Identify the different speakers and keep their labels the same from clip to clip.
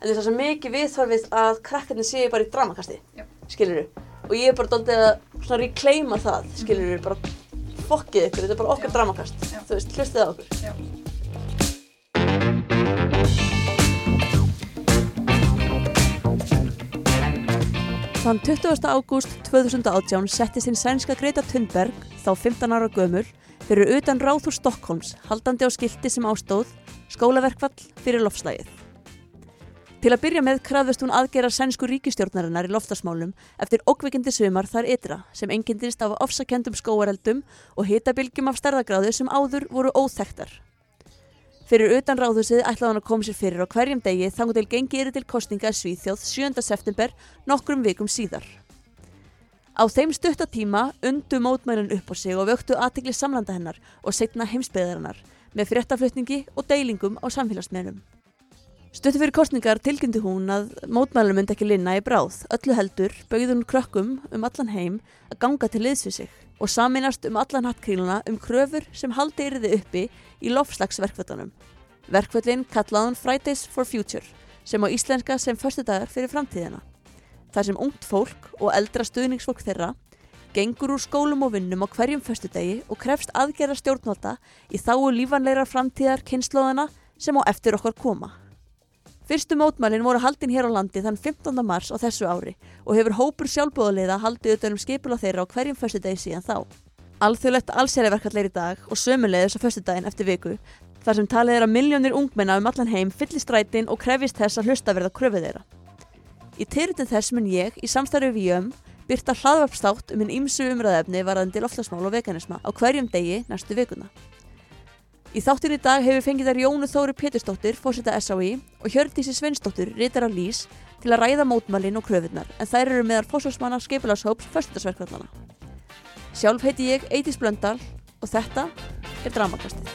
Speaker 1: en það er mikið viðþorfið að krakkarnir séu bara í dramakasti
Speaker 2: Já.
Speaker 1: skilur og ég er bara doldið að svona reclaima það skilur bara fokkið ykkur, þetta er bara okkar
Speaker 2: Já.
Speaker 1: dramakast
Speaker 2: Já.
Speaker 1: þú veist, hlustið á okkur
Speaker 2: Já.
Speaker 1: Þann 20. ágúst 2018 settist hinn sænska Greta Thunberg, þá 15 ára gömul, fyrir utan ráðhús Stokkólms, haldandi á skilti sem ástóð, skólaverkvall fyrir lofslægið. Til að byrja með krafðust hún aðgera sænsku ríkistjórnarinnar í loftasmálum eftir ókvikindi sumar þar ytra sem engindist af ofsakendum skóareldum og hitabilgjum af stærðagráðu sem áður voru óþektar. Fyrir utan ráðhúsið ætlaði hann að koma sér fyrir á hverjum degi þangu til gengi yfir til kostninga Svíþjóð 7. september nokkrum vikum síðar. Á þeim stuttatíma undu mótmælun upp á sig og vöktu aðtikli samlanda hennar og setna heimsbyðarinnar með fréttaflutningi og deilingum á samfélagsmiðlum. Stuttu fyrir kostningar tilkynnti hún að mótmælum myndi ekki linna í bráð, öllu heldur bauði hún krökkum um allan heim að ganga til liðs við sig og saminast um allan hattkríluna um kröfur sem haldi yrði uppi í lofslagsverkvöldunum. Verkvöldin kallaði hún Fridays for Future sem á íslenska sem föstudagar fyrir framtíðina. Þar sem ungt fólk og eldra stuðningsfólk þeirra gengur úr skólum og vinnum á hverjum föstudegi og krefst aðgerra stjórnvalda í þáu lífanleira framtíðar kynnslóðana sem á eftir okkar koma. Fyrstu mótmælin voru haldin hér á landi þann 15. mars á þessu ári og hefur hópur sjálfbóðaliða haldið utan um skipula þeirra á hverjum föstudegi síðan þá. Alþjóðlegt allsériverkallir í dag og sömulegðis á föstudaginn eftir viku þar sem talið er að miljónir ungmenna um allan heim fyllir strætin og krefist þess að hlusta verða kröfu þeirra. Í tyrutin þess mun ég, í samstarfi við jöum, byrta hlaðvarpstátt um einn ímsu umræðefni varðandi loftslagsmál og veganisma á hverjum degi næstu vikuna. Í þáttin í dag hefur fengið þær Jónu Þóri Pétursdóttir, fórseta SAI og Hjördísi Sveinsdóttir, ritara Lís, til að ræða mótmælin og kröfunar en þær eru meðal fórsvarsmanna skipulashóps föstudagsverkvallana. Sjálf heiti ég Eidís Blöndal og þetta er Dramakastið.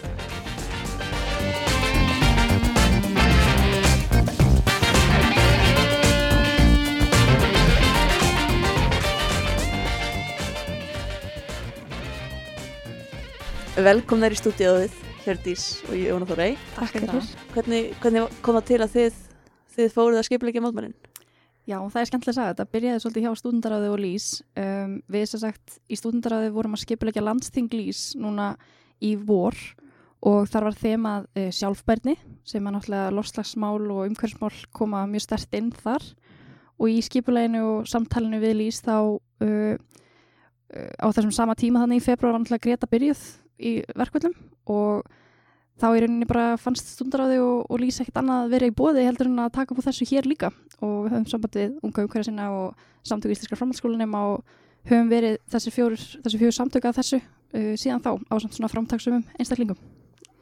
Speaker 1: Velkomnar í stúdíóið, Hjördís og Jóna Þórei.
Speaker 3: Takk fyrir.
Speaker 1: Hvernig, hvernig kom það til að þið, þið fóruð að skipulegja mótmælinn?
Speaker 3: Já, það er skemmtilega að sagða. Þetta byrjaði svolítið hjá stúdendaráði og lís. Um, við sem sagt í stúdendaráði vorum að skipulegja landsting lís núna í vor og þar var þemað uh, sjálfbærni sem að náttúrulega lofslagsmál og umhverfsmál koma mjög stert inn þar og í skipuleginu og samtalinu við lís þá uh, uh, á þessum sama tíma þannig í februar var náttúrulega Greta byrjuð í verkvöldum og þá í rauninni bara fannst stundaráði og, og lýsa ekkert annað að vera í bóði heldur en að taka upp á þessu hér líka og við höfum samband við unga umhverja sinna og samtöku íslenskar framhaldsskólanum og höfum verið þessi fjóru, þessi fjóru samtöku að þessu uh, síðan þá á samt svona framtagsumum einstaklingum.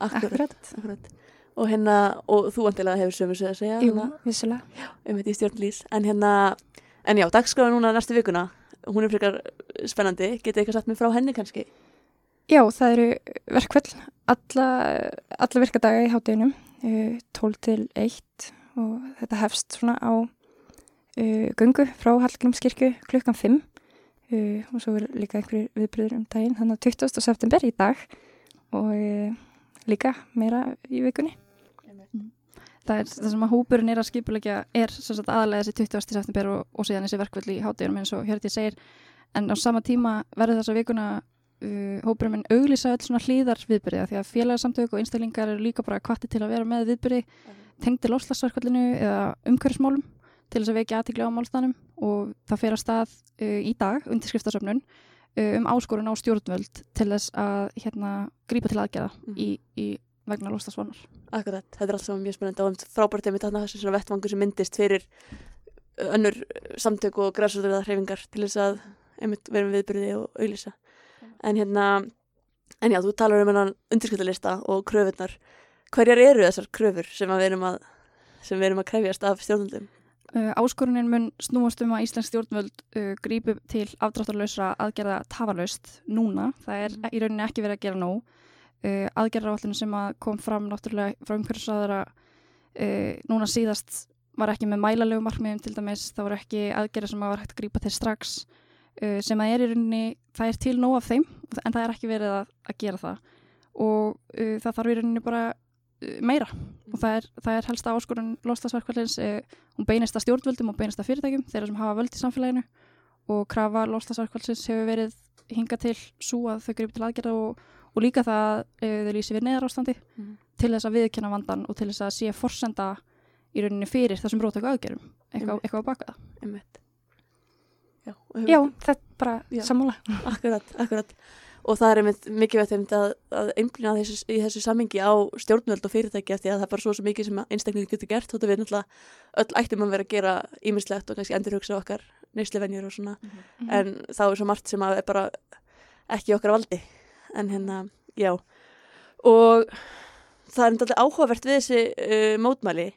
Speaker 1: Akkurat. Akkurat. Og hérna, og þú vantilega hefur sömu sig að segja,
Speaker 4: Jú,
Speaker 1: hérna,
Speaker 4: vissulega.
Speaker 1: um þetta í stjórnlýs. En hérna, en já, dagskráða núna næstu vikuna, hún er frekar spennandi, getið eitthvað satt mér frá henni kannski?
Speaker 4: Já, það eru verkvöld alla, alla virkadaga í hátdeginum, uh, 12 til 1 og þetta hefst svona á uh, gungu frá Hallgrímskirkju klukkan 5 uh, og svo er líka einhverjir viðbröður um daginn, þannig að 20. september í dag og uh, líka meira í vikunni.
Speaker 3: Það er það sem að hópurinn er að skipulegja er aðalega þessi 20. september og, og síðan þessi verkvöld í hátdeginum eins og Hjörði segir en á sama tíma verður þessa vikuna uh, hópurinn minn auglýsa öll svona hlýðar viðbyrði því að félagsamtök og einstaklingar eru líka bara kvatti til að vera með viðbyrði tengdi lofslagsverkvöldinu eða umhverfsmálum til þess að vekja aðtikli á málstanum og það fer að stað uh, í dag undirskriftasöfnun uh, um áskorun á stjórnvöld til þess að hérna grípa til aðgerða
Speaker 1: Mhm.
Speaker 3: í, í vegna lofslagsvarnar.
Speaker 1: Akkurat, þetta er allt saman mjög spennandi og einmitt frábært einmitt þarna þessu svona vettvangur sem myndist fyrir önnur samtök og græsvöldur hreyfingar til þess að einmitt með viðbyrði og auðlýsa. En hérna, en já, þú talar um hennan undirskriftalista og kröfurnar. Hverjar eru þessar kröfur sem við erum að, sem við erum að krefjast af stjórnundum?
Speaker 3: Uh, áskorunin mun snúast um að Íslands stjórnvöld uh, grípu til afdráttarlausra aðgerða tafarlaust núna. Það er
Speaker 1: Mhm.
Speaker 3: í rauninni ekki verið að gera nóg. Uh, aðgerðarállinu sem að kom fram náttúrulega frá umhverfisraðara uh, núna síðast var ekki með mælalegu markmiðum til dæmis. Það voru ekki aðgerða sem að var hægt að grípa til strax sem að er í rauninni, það er til nóg af þeim en það er ekki verið að, að gera það. Og uh, það þarf í rauninni bara uh, meira og það er, það er helsta áskorun lostasverkvælins, uh, hún beinist að stjórnvöldum og beinist að fyrirtækjum, þeirra sem hafa völd í samfélaginu og krafa lostasverkvælins hefur verið hinga til svo að þau gripi til aðgerða og, og líka það uh, þau lýsi við neðar ástandi
Speaker 1: Mhm.
Speaker 3: til þess að viðkjanna vandan og til þess að sé forsenda í rauninni fyrir þessum brótöku aðgerum eitthvað, eitthvað á baka það.
Speaker 1: einmitt Já,
Speaker 4: Já, þetta er bara
Speaker 1: Já.
Speaker 4: sammála.
Speaker 1: Akkurat, akkurat. Og það er einmitt mikið veitt að, að einblýna í þessu sammingi á stjórnvöld og fyrirtæki eftir að það er bara svo, svo mikið sem einstaklingi getur gert að við náttúrulega öll ættum að vera að gera ímislegt og kannski endur hugsa okkar neysluvenjur og svona. En þá er svo margt sem að er bara ekki okkar valdi. En hérna, já. Og það er náttúrulega áhugavert við þessi uh, mótmæli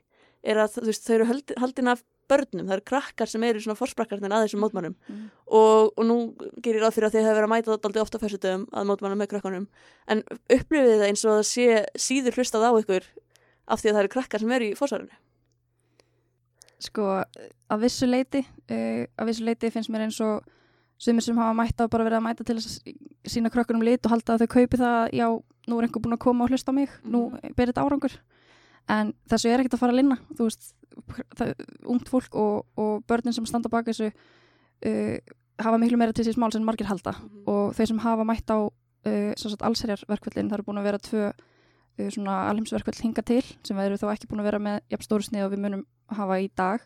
Speaker 1: er að þú veist, þau eru haldin af börnum, það eru krakkar sem eru svona forsprakkarnir að þessum mótmælum.
Speaker 3: Mm.
Speaker 1: og, og nú gerir ráð fyrir að þið hefur verið að mæta þetta ofta fyrstu dögum að mótmæla með krakkanum en upplifið það eins og það sé síður hlustað á ykkur af því að það eru krakkar sem eru í fórsvarinu
Speaker 3: sko að vissu leiti uh, að vissu leiti finnst mér eins og sumir sem hafa mætt á bara verið að mæta til þess að sína krökkunum lit og halda að þau kaupi það já, nú er einhver búin að koma og hlusta á mig nú ber þetta árangur en þessu er ekkert að fara að linna þú veist, ungt fólk og, og börnin sem standa baka þessu uh, hafa miklu meira til síðan mál sem margir halda. Og þeir sem hafa mætt á uh, allserjarverkvöldin, það eru búin að vera tvö uh, svona alheimsverkvöld hinga til sem við eru þó ekki búin að vera með jafn stóru snið og við munum hafa í dag.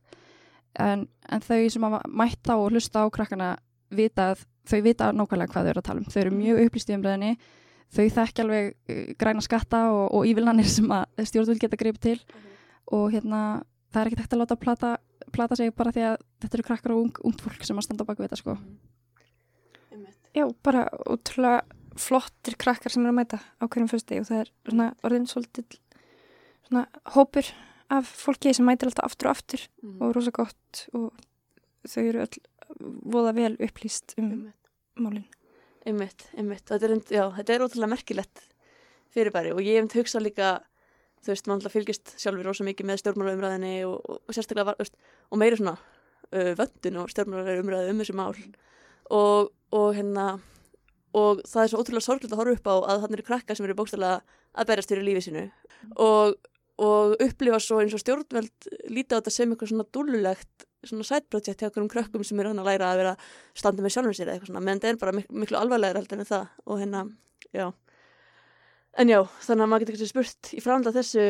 Speaker 3: En, en þau sem hafa mætt á og hlusta á krakkana vita að þau vita nákvæmlega hvað þau eru að tala um. Þau eru mjög upplýst í umræðinni þau þekki alveg uh, græna skatta og, og ívillanir sem að stjórnvöld geta greipið til. Og hérna það er ekkert hægt að láta plata, plata sig bara því að þetta eru krakkar og ung, ungt fólk sem að standa baka við þetta sko.
Speaker 4: Já, bara ótrúlega flottir krakkar sem eru að mæta á hverjum fyrsti og það er svona orðin svolítið svona hópur af fólki sem mætir alltaf aftur og aftur og rosa gott og þau eru öll voða vel upplýst um málinn.
Speaker 1: Einmitt, einmitt. Þetta er, já, þetta er ótrúlega merkilegt fyrirbæri og ég hef hugsa líka þú veist, mann alltaf fylgist sjálfur rosa mikið með stjórnmálaumræðinni og, og, og sérstaklega var, veist, og meira svona uh, vöndun og stjórnmálaumræði um þessu mál og, og hérna og það er svo ótrúlega sorglega að horfa upp á að þannig eru krakkar sem eru bókstæðlega að berjast fyrir lífi sínu og, upplifa svo eins og stjórnveld líta á þetta sem eitthvað svona dúllulegt svona sætprojekt hjá okkur um krökkum sem eru hann að læra að vera standa með sjálfum sér eða eitthvað svona, menn það er bara mik miklu alvarlegar heldur en það og hérna, já en já, þannig að maður getur kannski spurt í framhald af þessu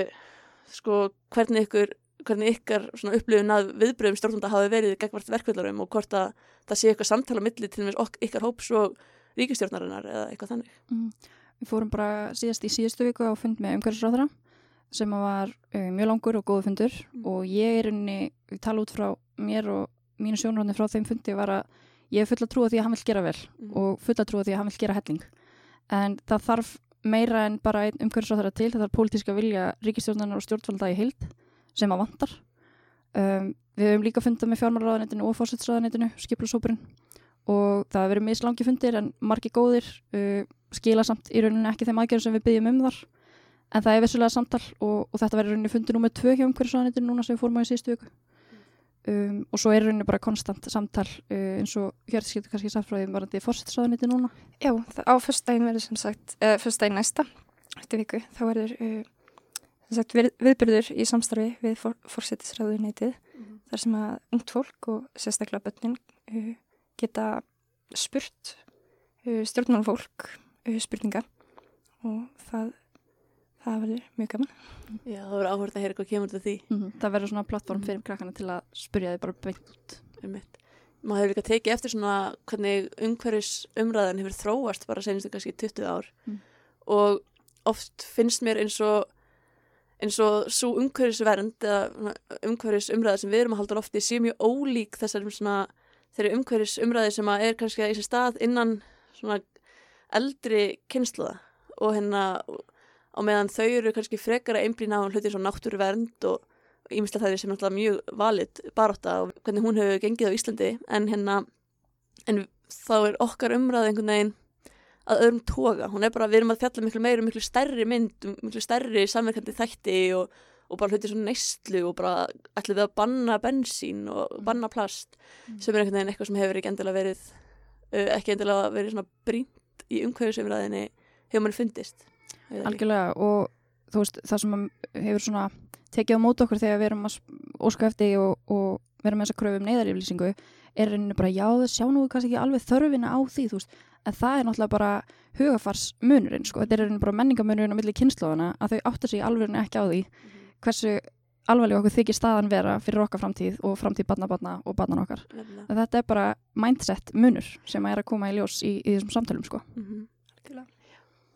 Speaker 1: sko, hvernig ykkur hvernig ykkar svona upplifun að viðbröðum stjórnanda hafi verið gegnvart verkvöldarum og hvort að það sé eitthvað samtala milli til og með ykkar hóps og ríkistjórnarinnar eða eitthvað þannig.
Speaker 3: Mm. Við fórum bara síðast í síðustu viku á fund með umhverfisráðara sem var uh, mjög langur og góðu fundur.
Speaker 1: Mm.
Speaker 3: og ég er unni, við tala út frá mér og mínu sjónurhóðni frá þeim fundi var að ég er full að trúa því að hann vil gera vel
Speaker 1: Mm.
Speaker 3: og full að trúa því að hann vil gera helling. En það þarf meira en bara einn umhverfisráðara til, það þarf pólitíska vilja ríkistjórnarinnar og stjórnvalda í heild sem að vantar. Um, Við hefum líka fundað með fjármálaráðanetinu og fórsætsráðanetinu, skiplusópurinn og það hefur verið mislangi fundir en margi góðir uh, skila samt í rauninni ekki þeim aðgerðum sem við byggjum um þar en það er vissulega samtal og, og þetta verður rauninni fundir númer tvö hjá umhverfisráðanetinu núna sem við fórum á í síðustu viku. Um, og svo er rauninni bara konstant samtal uh, eins og Hjörðis getur kannski sagt frá því varandi fórsætsráðanetinu núna.
Speaker 4: Já, á fyrstdægin verður sem sagt, uh, fyrstdægin næsta, eftir viku, þá verður uh, sem sagt við, viðbyrður í samstarfi við for, fórsetisræðuneytið þar sem að ungt fólk og sérstaklega börnin uh, geta spurt uh, stjórnmálum fólk uh, spurninga. Og það, það verður mjög gaman.
Speaker 1: Já, það verður áhverð að heyra hvað kemur til því
Speaker 3: mm -hmm. það verður svona plattform
Speaker 1: Mhm.
Speaker 3: fyrir krakkana til að spurja þið bara beint út.
Speaker 1: Maður hefur líka tekið eftir svona hvernig umhverfis umræðan hefur þróast bara senastu kannski 20 ár
Speaker 3: Mm.
Speaker 1: og oft finnst mér eins og eins og svo umhverfisvernd eða umhverfis umræða sem við erum að halda á lofti sé mjög ólík þessar svona þeirri umhverfis umræði sem er kannski í sér stað innan svona eldri kynsluða og hérna á meðan þau eru kannski frekar að einblýna á hluti svona náttúruvernd og ímislega það er sem náttúrulega mjög valit baróta og hvernig hún hefur gengið á Íslandi en hérna en þá er okkar umræð einhvern veginn að öðrum toga, hún er bara, við erum að fjalla miklu meira um miklu stærri mynd, um miklu stærri samverkandi þætti og, og bara hluti svona neyslu og bara ætlum við að banna bensín og banna plast
Speaker 3: Mm.
Speaker 1: sem er einhvern veginn eitthvað sem hefur ekki endilega verið uh, ekki endilega verið svona brínt í umhverfisumræðinni hefur mann fundist.
Speaker 3: Algjörlega og þú veist, það sem hefur svona tekið á mót okkur þegar við erum að óska eftir og, og vera með þessa kröfum neyðaríflýsingu er reyninu bara já, sjá nú kannski ekki alveg þörfina á því, þú veist, en það er náttúrulega bara hugafarsmunurinn, sko, þetta er reyninu bara menningamunurinn á milli kynnslóðana að þau áttar sig alveg ekki á því hversu alveg okkur þykir staðan vera fyrir okkar framtíð og framtíð barna-barna og barnan okkar. Þetta er bara mindset munur sem er að koma í ljós í, í þessum samtölum, sko.
Speaker 1: Mhm.
Speaker 4: Algjörlega.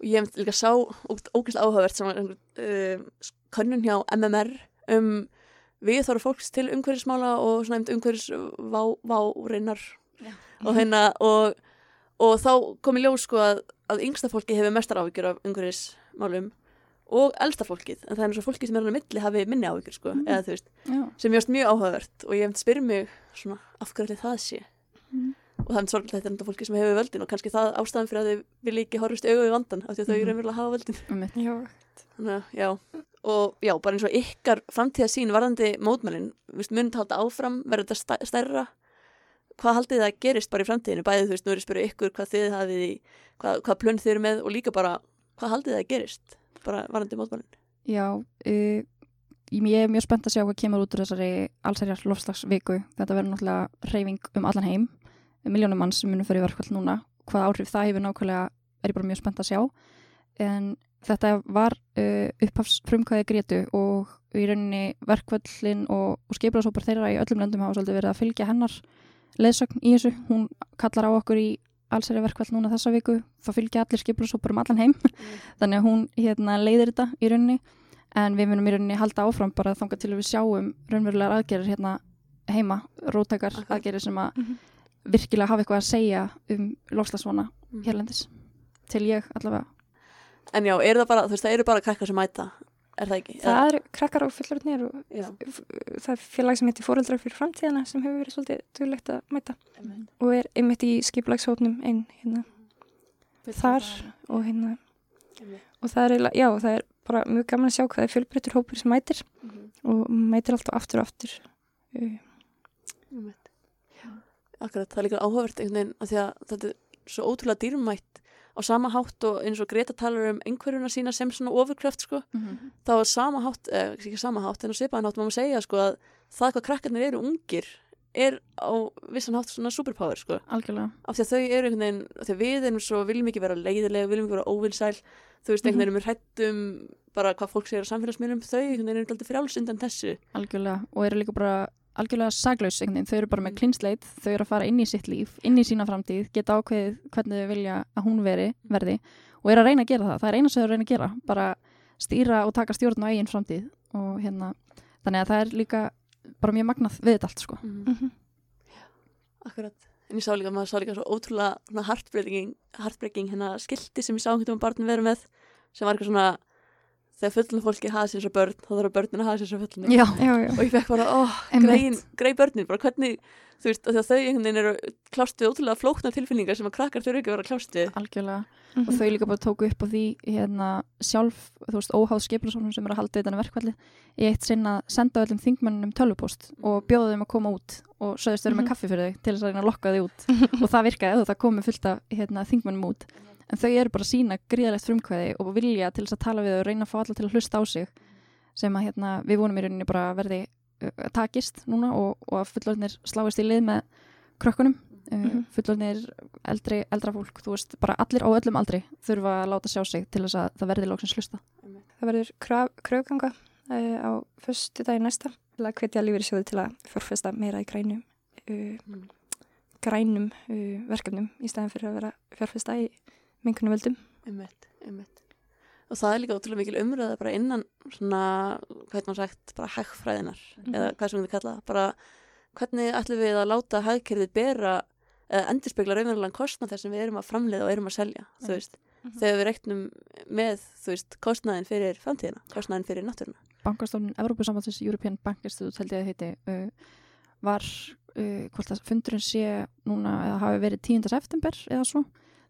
Speaker 1: Og ég hef líka sá ógæslega áhugavert sem var einhver, uh, könnun hjá MMR um við þarf fólks til umhverfismála og svona umhverfisváreinar og hérna og, og þá kom í ljós sko að, að yngsta fólki hefur mestar áhyggjur af umhverfismálum og elsta fólkið, en það er eins og fólki sem er hann að milli hafi minni áhyggjur sko,
Speaker 3: Mm.
Speaker 1: eða þú veist
Speaker 3: Já.
Speaker 1: sem ég veist mjög áhugavert og ég hef spyrir mig svona af hverju ætli það sé
Speaker 3: Mm.
Speaker 1: Og það er svolítið þetta er enda fólki sem hefur völdin og kannski það ástæðan fyrir að þau vil ekki horfist í augu við vandan af því að þau
Speaker 3: Mhm.
Speaker 1: raunverulega hafa völdin. Þannig, að, já. og já, bara eins og ykkar framtíðasín varðandi mótmælin mun þetta áfram, verður þetta stæ- stærra? Hvað haldið það gerist bara í framtíðinu bæðið þú veist, nú er ég að spyrja ykkur hvað þið hafið í, hvað, hvað plönn þið eru með og líka bara hvað haldið það gerist bara varðandi mótmælin?
Speaker 3: Já, uh, ég er mjög spennt að sjá hvað kemur út úr þessari allsærjar lofslagsviku. Þetta verður náttúrulega reyfing um allan heim, miljónum mann sem munum fyrir verkvall núna. Hvað áhrif það hefur nákvæmlega er ég bara mjög spennt að sjá. En þetta var uh, upphafsfrumkvæði Gretu og í rauninni verkvallin og, og skipularsópar þeirra í öllum löndum hafa svolítið verið að fylgja hennar leðsögn í þessu. Hún kallar á okkur í allsærjar verkvall núna þessa viku. Það fylgja allir skipularsópar um allan heim þannig að hún hérna, leiðir þetta í rauninni en við munum í rauninni halda áfram bara þangað til við sjáum raunverulegar aðgerir hérna heima, róttakar aðgerir sem að
Speaker 4: Mhm.
Speaker 3: Virkilega hafa eitthvað að segja um lofslagsvana
Speaker 1: Mhm.
Speaker 3: hérlendis til ég allavega
Speaker 1: En já, er það bara, þú veist, það eru bara krakkar sem mæta er það ekki?
Speaker 4: það eru krakkar og fullorðnir og það er félag sem heitir Fóreldrar fyrir framtíðana sem hefur verið svolítið duglegt að mæta
Speaker 1: einmitt.
Speaker 4: og er einmitt í skipulagshópnum einn hérna þar og hérna
Speaker 1: Einmitt.
Speaker 4: og það er, já, það er bara mjög gaman að sjá hvað er fjölbreyttur hópur sem mætir
Speaker 1: Mhm.
Speaker 4: og mætir alltaf aftur og aftur uh,
Speaker 1: Einmitt. Akkurat, það er líka áhugavert einhvern veginn að því að þetta er svo ótrúlega dýrmætt. Á sama hátt og eins og Greta talar um einhverjuna sína sem svona ofurkröft sko,
Speaker 3: Mhm.
Speaker 1: þá er sama hátt, eh, ekki sama hátt en á svipaðan hátt má maður segja sko að það hvað krakkarnir eru ungir er á vissan hátt svona superpower sko.
Speaker 3: Algjörlega.
Speaker 1: Af því að þau eru einhvern veginn, af því að við erum svo viljum ekki vera leiðilega, viljum ekki vera óvinsæl þú veist, einhvern veginn erum við hrættum bara hvað fólk segir á samfélagsmiðlum, þau einhvern veginn eru alltaf frjáls undan þessu.
Speaker 3: Algjörlega og eru líka bara algjörlega saglaus einhvern veginn, þau eru bara með klínsleit þau eru að fara inn í sitt líf, inn í sína framtíð geta ákveðið hvernig þau vilja að hún veri verði og eru að reyna að gera það. Það er eina sem þau eru að reyna að gera, bara stýra og taka stjórn á eigin framtíð og hérna, þannig að það er líka bara mjög magnað við þetta allt sko.
Speaker 1: Mm.
Speaker 4: Mm
Speaker 1: Akkurat, en ég sá líka, maður sá líka svo ótrúlega heartbreaking hérna skilti sem ég sá einhvern veginn barn vera með sem var eitthvað svona þegar fullinu fólki hafa sér svo börn þá þarf börnin að hafa sér svo fullinu
Speaker 3: Já,
Speaker 4: já, já,
Speaker 1: og ég fekk bara, óh, grein, grei börnin. Bara hvernig, þú veist, að þau einhvern veginn eru klást við ótrúlega flókna tilfinningar sem að krakkar þurfa ekki að vera klást við.
Speaker 3: Algjörlega.
Speaker 4: Mhm.
Speaker 3: og þau líka bara tóku upp á því hérna, sjálf, þú veist, óháð skipilarsóknum sem eru að halda utan að verkvalli í eitt sinn að senda öllum þingmönnum tölvupost og bjóða þeim að koma út og sögðist þau eru með
Speaker 4: Mhm.
Speaker 3: kaffi fyrir þau til þess að reyna að lokka þau út. Og það virkaði og það komi fullt af hérna, þingmönnum út en þau eru bara sína gríðalegt frumkvæði og vilja til þess að tala við og reyna að fá alla til að hlusta á sig sem að hérna, við vonum í rauninni bara að verði uh, takist núna og, og að fullorðnir sláist í lið með krökkunum uh,
Speaker 4: Mhm.
Speaker 3: fullorðnir eldri, eldra fólk, þú veist, bara allir á öllum aldri þurfa að láta sjá sig til þess að það verði lóksins hlusta.
Speaker 4: það verður kröf, kröfganga uh, á föstu dagi næsta til að hvetja lífeyri sjóði til að fjárfesta meira í grænum uh,
Speaker 1: Mm.
Speaker 4: grænum uh, verkefnum í staðin fyrir að vera fjárfesta í mengunum völdum
Speaker 1: einmitt, einmitt. Og það er líka ótrúlega mikil umröða bara innan svona, hvað heit maður sagt bara hagfræðinar, eða hvað sem við kalla bara hvernig ætlum við að láta hagkerfið bera eða endurspegla raunverulegan kostnað þess sem við erum að framleiða og erum að selja, þú
Speaker 3: Mhm.
Speaker 1: veist. Þegar við reiknum með, þú veist kostnaðin fyrir framtíðina, kostnaðin fyrir náttúruna.
Speaker 3: Bankastofnun Evrópusambandsins European Bank Institute held ég að heiti uh, var uh, hvort að fundurinn sé núna eða hafi verið 10. september eða svo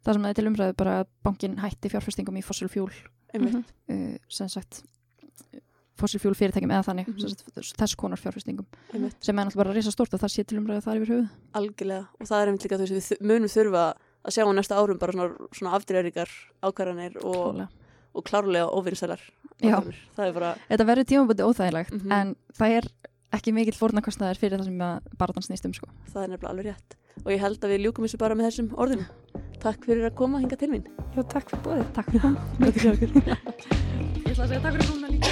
Speaker 3: það sem það er til umræðu bara að bankin hætti fjárfestingum í fossil fuel.
Speaker 1: Einmitt,
Speaker 3: uh, sem sagt fossil fuel fyrirtækjum eða þannig
Speaker 1: Mhm.
Speaker 3: sem sagt, þess konar fjárfestingum.
Speaker 1: Einmitt.
Speaker 3: Sem er náttúrulega bara risa stort og það sé til umræðu þar yfir höfuð.
Speaker 1: Algjörlega. Og það er einmitt líka þú veist við munum þurfa að sjá á næsta árum bara svona, svona afdreiringar ákvarðanir og, og klárlega er bara,
Speaker 3: Þetta verður tímaböndi óþægilegt
Speaker 1: Mhm.
Speaker 3: en það er ekki mikill fórnarkostnaðar fyrir það sem að barðan snýst um sko.
Speaker 1: það er nefnilega alveg rétt. Og ég held að við ljúkum þessu bara með þessum orðum takk fyrir að koma hinga til mín.
Speaker 4: Já, takk fyrir bóðið.
Speaker 3: Takk fyrir
Speaker 1: að ykkur
Speaker 3: Ég ætla að segja takk fyrir komuna líka